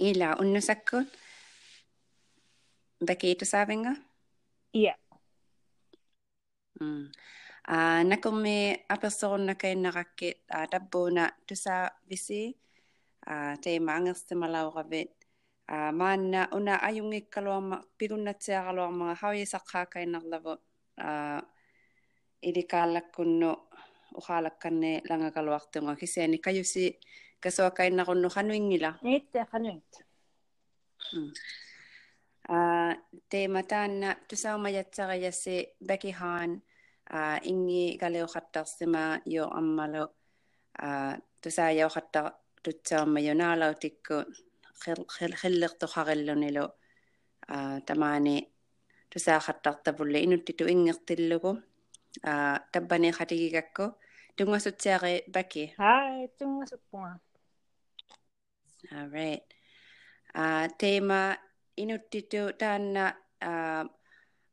إلى أن نسكر بكيت Savenga? Ja. Mm. Uh, na komme a person na kay naraket a uh, dabona tusa visi a ah, te mangas te malaura vet a uh, mana una ayungi kalwa piruna te kalwa mga hawi e sakha kay narlavo a uh, ili kalak kunno uhalak kanne langa kalwa tunga kisani kayusi kesuakainnaqunnukhanuinngila niitte qanuit teema taanna tusaumajatsaqajasi bakihaan ingi galiuqattarsimaa yo ammalu tusaajaoqattar tutsaumma yo naalautikku khilliqtuqarillunilu tamaani tusaaxattartavulli inuttitu ingertillugu tabbani xatigigakku tungasutseaqi baki ha tungasuppunga All right. Uh, tema inutitu taanna uh, ah,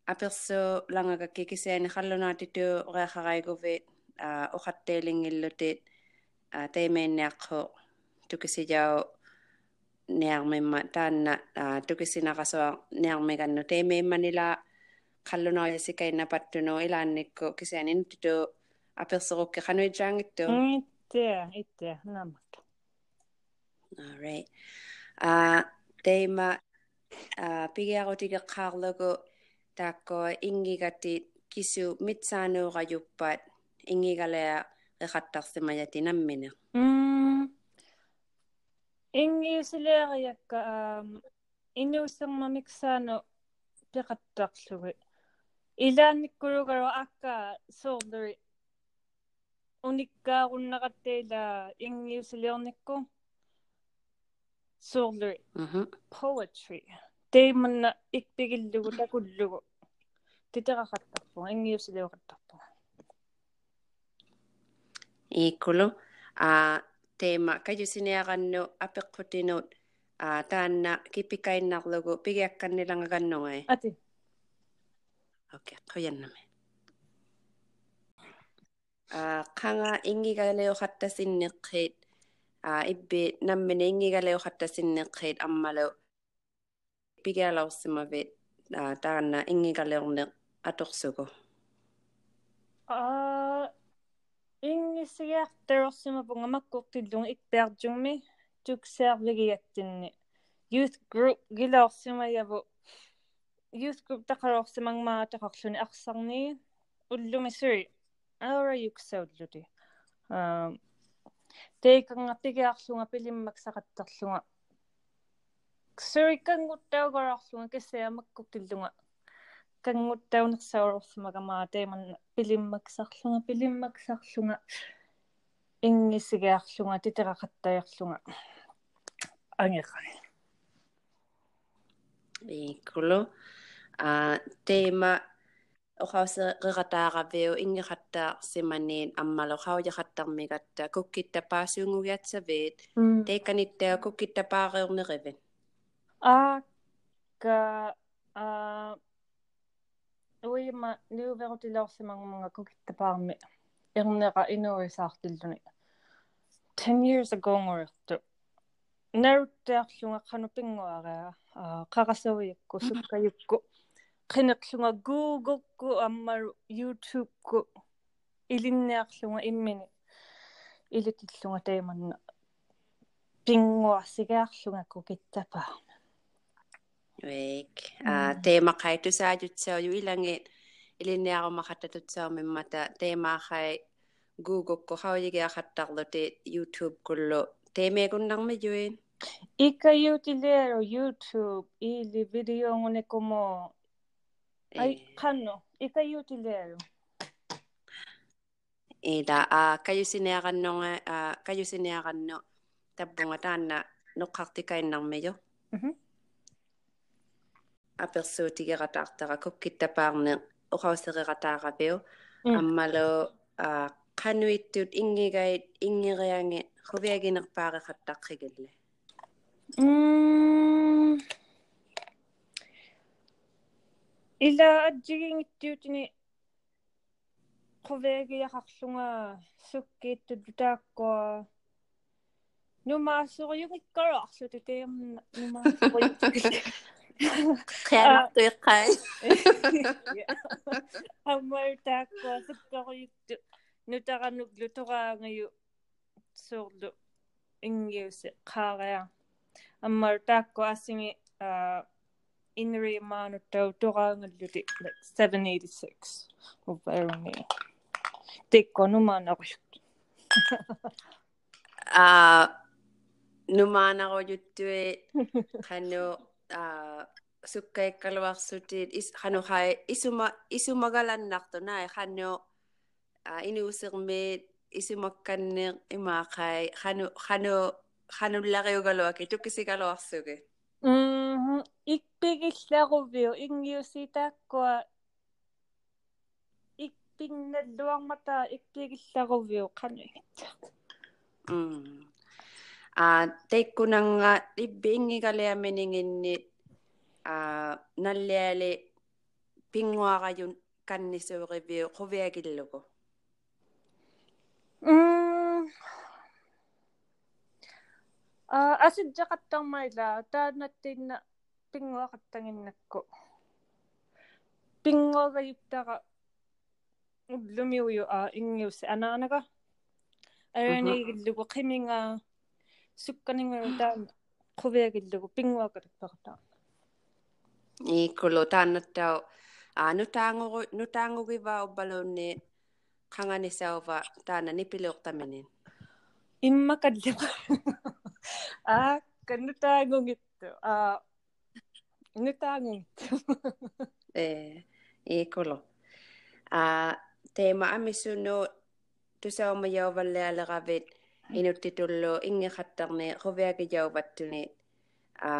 aperso langaka kikiseen hallunaatitu reaxaraiguvit uh, ah, uqatteelingillutit uh, teemeenniaqqu tukisijau niarmimma taanna uh, tukisinaqasua niarmigannu teemeimmanila qallunaajasikainnapattunu ilaannikku kiseen inutitu apersorukki qanuijaangittu itte itte namakka All right. Uh, teima uh, pigi ako tiga karlago tako ingi gati kisu mitsano ga yuppat ingi galea rekattarsimajati nammine. Mm. Ingi usileeriakka um, innuuserma miksano peqattarlugi. Ilaannikkulugaru akka soorluri unikkaarunnaqatteila ingiusiliornikku. Mm. soorlu poetry teemanna ikpigillugu takullugu titeraqartarpu angiusiluuqartarpu iikkulu a teema kajusiniaqannu apeqqutinut a taanna kipikainnarlugu pigiakkannilangaqannugai ati okay qoyannami a qanga ingigaaliuqattasinniqqiit a ibbi nammini ingigaleuqattasinneqqit ammalu pigialaussimavit a taanna ingigaleorneq atorsugu аа ингиссигаартарерсима маккортиллунг икпиартумми туксаарлигиаттинни youth group гилаорсимаяву youth group тақалорсимангмаа тақарлуни арсарни уллуми суи ара юксауллути аа тейкангаппигиарлунга пилиммаксақаттарлунга суиккангуттаугарарлунга киссаамаккуттиллунга кангуттаунерсаурорсимагамаа тееман пилиммаксарлунга пилиммаксарлунга ингисигиарлунга титерақаттаерлунга ангеқани иккулу а теема оқаусеқиратааравиу ингеқаттаа симаниин аммало қаужақаттармигатта куккиттапаасуунгугиатсавиит тейканиттаа куккиттапаариорнеривин аа ка а уима нуверутилоорсимангуманга кукиттапаарми. Эрнера инуисаартиллуни. 10 years ago ngortu наруттаарлунга канупингуараа қарасавиакку суккаюкку қинеқлунга google-ку аммару youtube-ку илинниарлунга иммини илутиллунга таиманна пингуарсигаарлунгакку киттапаа век а теемақайтусаажутсаaju илангит илинниарумақаттатутсаумиммата теемаахай google-ку хауигиақаттарлути youtube куллу теемеекуннарми юин иккаюутилиару youtube или видеонгунекумо Ay, kano? Ika yung tilero. Ida, uh, kayo sinayakan no nga, uh, kayo sinayakan no, tabunga ta na, no kaktikay nang mayo. Mm-hmm. A perso tige ratakta ka, kukita par na, ukaw sige ka beo, mm. ammalo, uh, kano itut, ingi gay, ingi gayangit, kubiagin na pare katakigil. Mm. ila atjigiŋittiutini quviagiaqarłunga sukkiittut taakkua numaasuġyuŋikkaruaqsu tutiamna numaasuġyuŋikkaruaqsu qianaqtuiqqaan ammaru taakkua sukkaġuyuktut nutaġanuk lutuġaaŋayu suurlu ingiusi qaariaa ammaru taakkua asimi маануттау тораангаллути 786 уверни текконумаанарусут а нумаанарujuttuи qanu a sukkaikkaluarsutit is qanuqai isuma isumagalannartu nai qanu a inuusermiit isumakkanneq imaaqai qanu qanu qanullariugaluaki tukisigaluarsugi. Mhm ikpigillaruvio ingiusitaakkuа ikpinnalluarmata ikpigillaruvio qanuigit mm a teikkunanga ibbiingigaliamininginnit a nalliali pinguarajun kannisuuriviu quviagillugu mm а аситсеқаттармайла таанаттинна пингуақаттагиннакку пингуагаюптара уллумиуйу а ингиусса анаанага аянигиллугу қиминга сукканингу таан quvigillugu pinguakatappartaa ikulu taannattau a nutaanguru nutaangugivaa ubbaluunni qanganisauva taana nipiluuqtaminin иммакаллима аа каннутаагунгитту аа нутаагунгитту э ikulu a teema amissunnu tusaumajauvallaalеravit inuttitullu ingiqattarni quviakijauvattuni a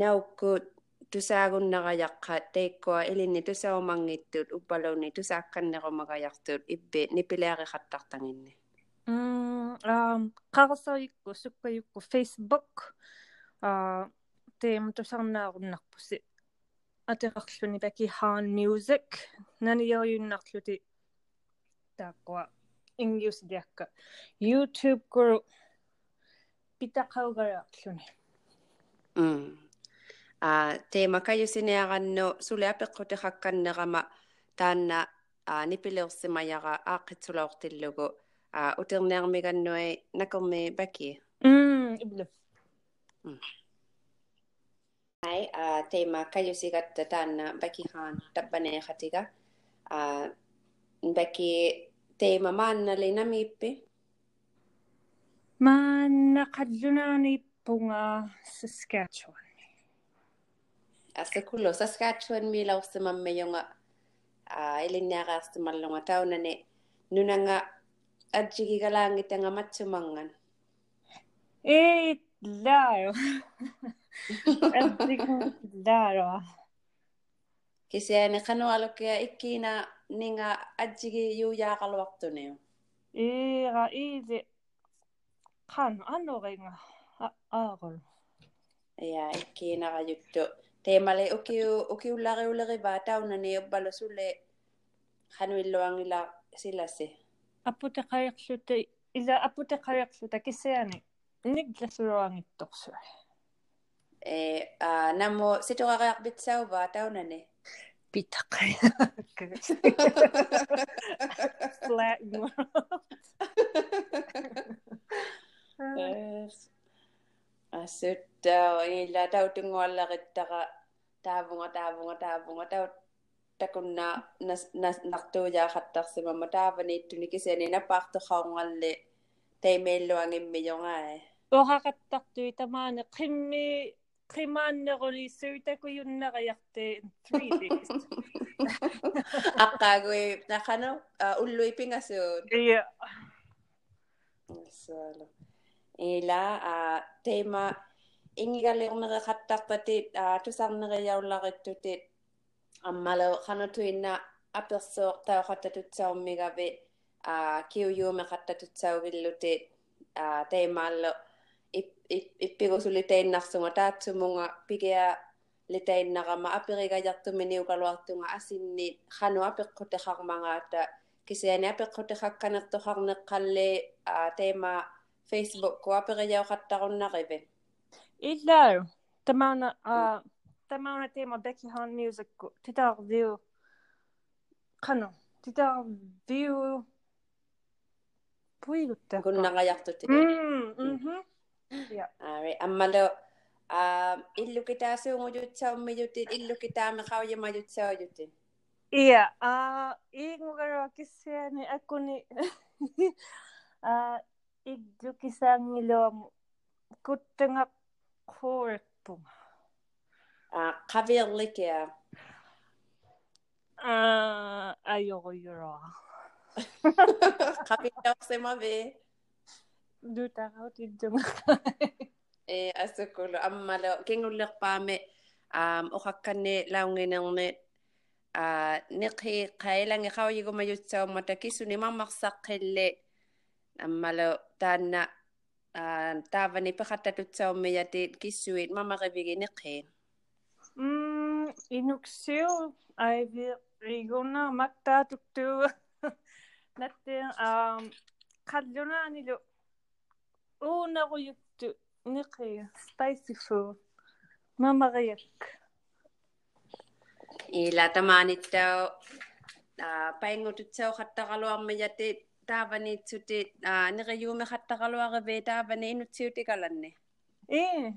naukkut tusaagunnaqajaqqa teikkua ilinni tusaumangittut uppaluunni tusaakkannequmagajartut ippi nipilaariqattartanginni ам қарсаикку суккаюкку facebook а тем тусарнааруннарпуси атеқарлүни баки haan music. Наниоюннарлути тааққуа ингиусилиакка youtube гуру питақаугараарлүни м а тема каюсиниаранну сулиапеққутеқакканнерама таанна а нипилеерсимаяра ааққитсулаортиллугу а hay a tema kayo sigat tatan baki han tabbane khatiga a baki tema man na le namippe man qadjunani punga Saskatchewan. Asa kullo Saskatchewan mi law samam me yonga. A elinya rast mallonga tawna ne nunanga adjigi galangi tanga matsumangan e Claro. claro. Que se ne kanu alo ke ikina ninga ajigi yu ya galo waktu ne. E ga e de kan ano ga nga a gol. Ya ikina ga yuttu. Te male oki oki ula ga ula ga ba ta una ne balo sule kanu illo angila silase. Apute kayak sute ila apute kayak sute kisani. Кисяани никласулуангитторсуа э а намо ситуариарбитсауваа таунани питақай flat ассуттаа ила таутунгуаллариттара таавунга таавунга таавунга тау такунна нас нартуяахаттарсимама тааванииттуни кисиани напаартоқаунгалли таймеиллуангиммиёнгаа Ohagattartui tamaana qimmi qimmaanneruliissuitakujunnariarti 3 days. Aqqaagui naqano uh, ullui pingasuun. Iya. Sala. Ila a teema ingigalernereqattarpatit a tusarneriaullaritutit ammalo qanatuinna apersoortaoqattatutsaummigavi a kiujuumeqattatutsaugillutit a teemaallo теймаалло иппигусулитаиннарсунга таатсумунга пигиа литаиннарама аперигажартуминиукалуартунга асинни хану апеққутеқармангаата кисиани апеққутеқакканертоқарнеққалли а тема Facebook kuaperiauqattaqunnaqivi Illaaru tamauna a tamauna tema Becky Han music Yeah. All right. Amalo. Um, illu kita se ungu jutsa ummi jutin. Illu kita me kau yema jutsa jutin. Iya. Ah, ingu karo kisiani aku ni. Ah, igju kisang ilom kuttengak kurekpum. Ah, kavirlik ya. Ah, ayo yoro. Kapitaw se mabe. duutaaxaw tiit jëma e asakulu ammalo kengullerpaame um, uxakkanne laungineernit a niqi qaylangi qawyigumayutsaummata kisuni mammarsaqqille ammalo taanna a taavani pixattatutsaummiyatit kissuit mamarivigi niqiin mm inuksiu aivi riguna maktaatuktu natte um qallunaanilu una guyuttu niqi spicy food. Mama gayak ila tamanitta ah, paingotutsa khattaqaluarmiyati taavanitsuti ah, niqiyuume khattaqaluarve taavani inutsiuti ah, Naksa ee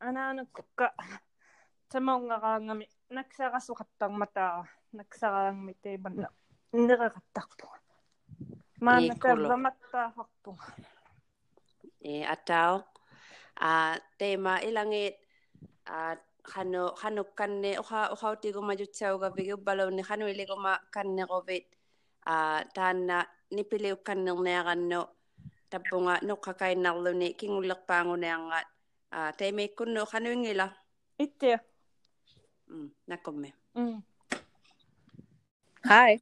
anaanukka tamaungaqaangami naksaqasuqattarmataa naksaqaangmi teipanna neqeqattarpu Mä annan tervemättä happu. E atao. A teema ilangi a hano hano kanne oha oha ti ko majutsau ka bigu balo ni hano ile ko ma kanne ko bit ah, a tanna ni pile kanne ne tapunga no kakai narlo ni kingulak pangu ne anga a ah, teeme kunno hano ngila. Itte. Mm, nakomme. Mm. Hi.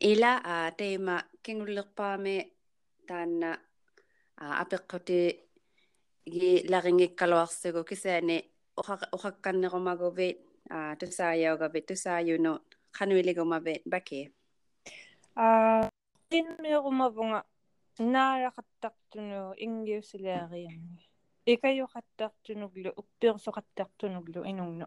Ila a teema kingullerpaami taanna a apeqquti gi laringikkaluarsugu kisaani uqakkannerumaguvit a tusaajaugavit tusaajunu qanuiligumavit baki Аа инмиорумавунга наалақаттартуну ингиусилаарианни икаюқаттартунуглу уппиерсоқаттартунуглу инугну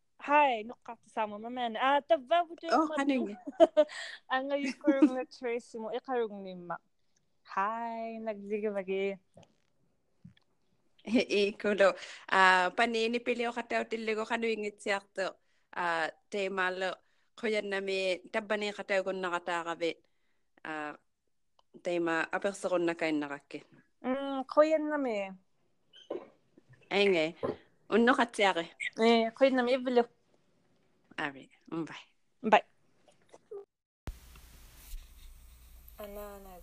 Hi, nukak sama maman. Ah, taba ko tayo. Oh, kanang. Ang ngayon ko rin na trace mo, ikarong lima. Hi, nagsigabagi. Hei, kulo. Ah, panini pili ko kataw tiligo kanuingit siya to. Ah, temalo. Kuya nami, taba ni kataw kung nakatakabit. Ah, tema, aperso ko na kain nakakit. Mm, kuya nami. Ay ngay. Unnoqatsiaqi Eh, qoyannami ivlu. ari bye Bye. Ananaga. Kuya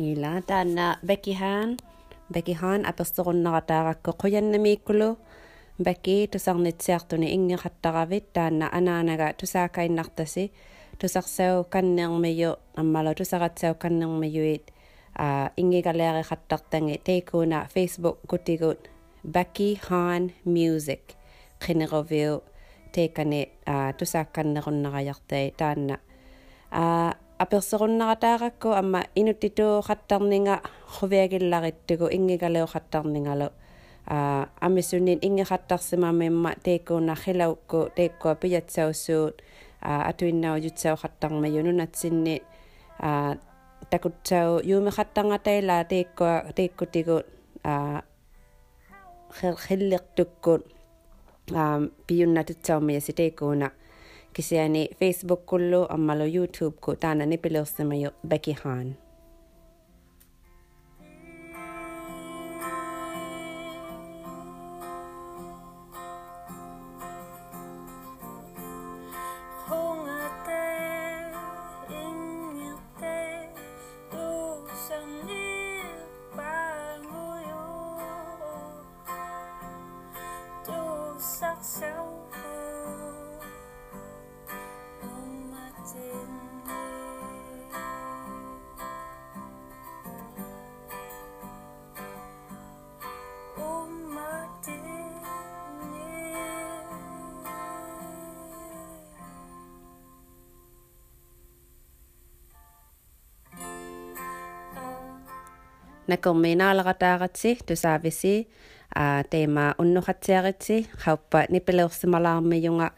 ила таана бекихан бекихан аперсторуннератааракко қуяннамииккулу баки тусарнитсиартуни ингеқаттаравит таана анаанага тусаакаиннартаси тусарсау каннермию аммала тусаратсау каннермиюит а ингигалеариқаттартанги тейкуна facebook кутигут баки хан music qinnerovio teekani a tusaakkannerunnerajartai taanna a аперсеруннаратаагакку амма инуттитуоқаттарнинга хувиагилларитtugu ингигалеоқаттарнингалу а амисуннин ингеқаттарсимамимма тееккуунархилаукку тееккуа пиятсауссуут а атуиннау ютсаоқаттармаю нунатсинни а такутсау юумеқаттарнgatаила тееккуа тееккутигут а хиллертуккут а किसी ने फेसबुक कुल्लो अम्मा लो यूट्यूब को ताना निपिलोस समय बैकी खान накерминаалагатааратси тусаависи а тема уннухатсиаритси хауппа нипелеерсималаармиюнга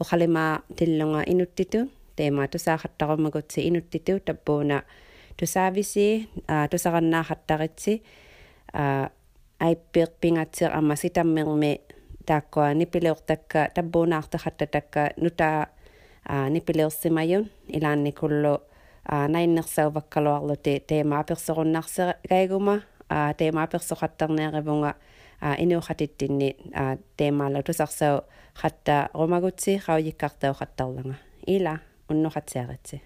ухалимаа тиллунга инуттиту тема тусаахаттарумагутси инуттиту таппууна тусаависи а тусараннаахаттаритси а айппиерпингатсер ама ситаммерми тааккуа нипилеортакка таббуунаартахатта такка нутаа а нипилеерсимаюн илаанникуллу Ah, nainnersauvak kaluarluti teemaapersorunnarse gaiguma. Ah, Teemaapersoqattarneerivunga ah, inuuqatittinni teemaalla tusarsaw qatta rumagutsi qaujikkartauqattarlanga ila unnuqatsiaqitsi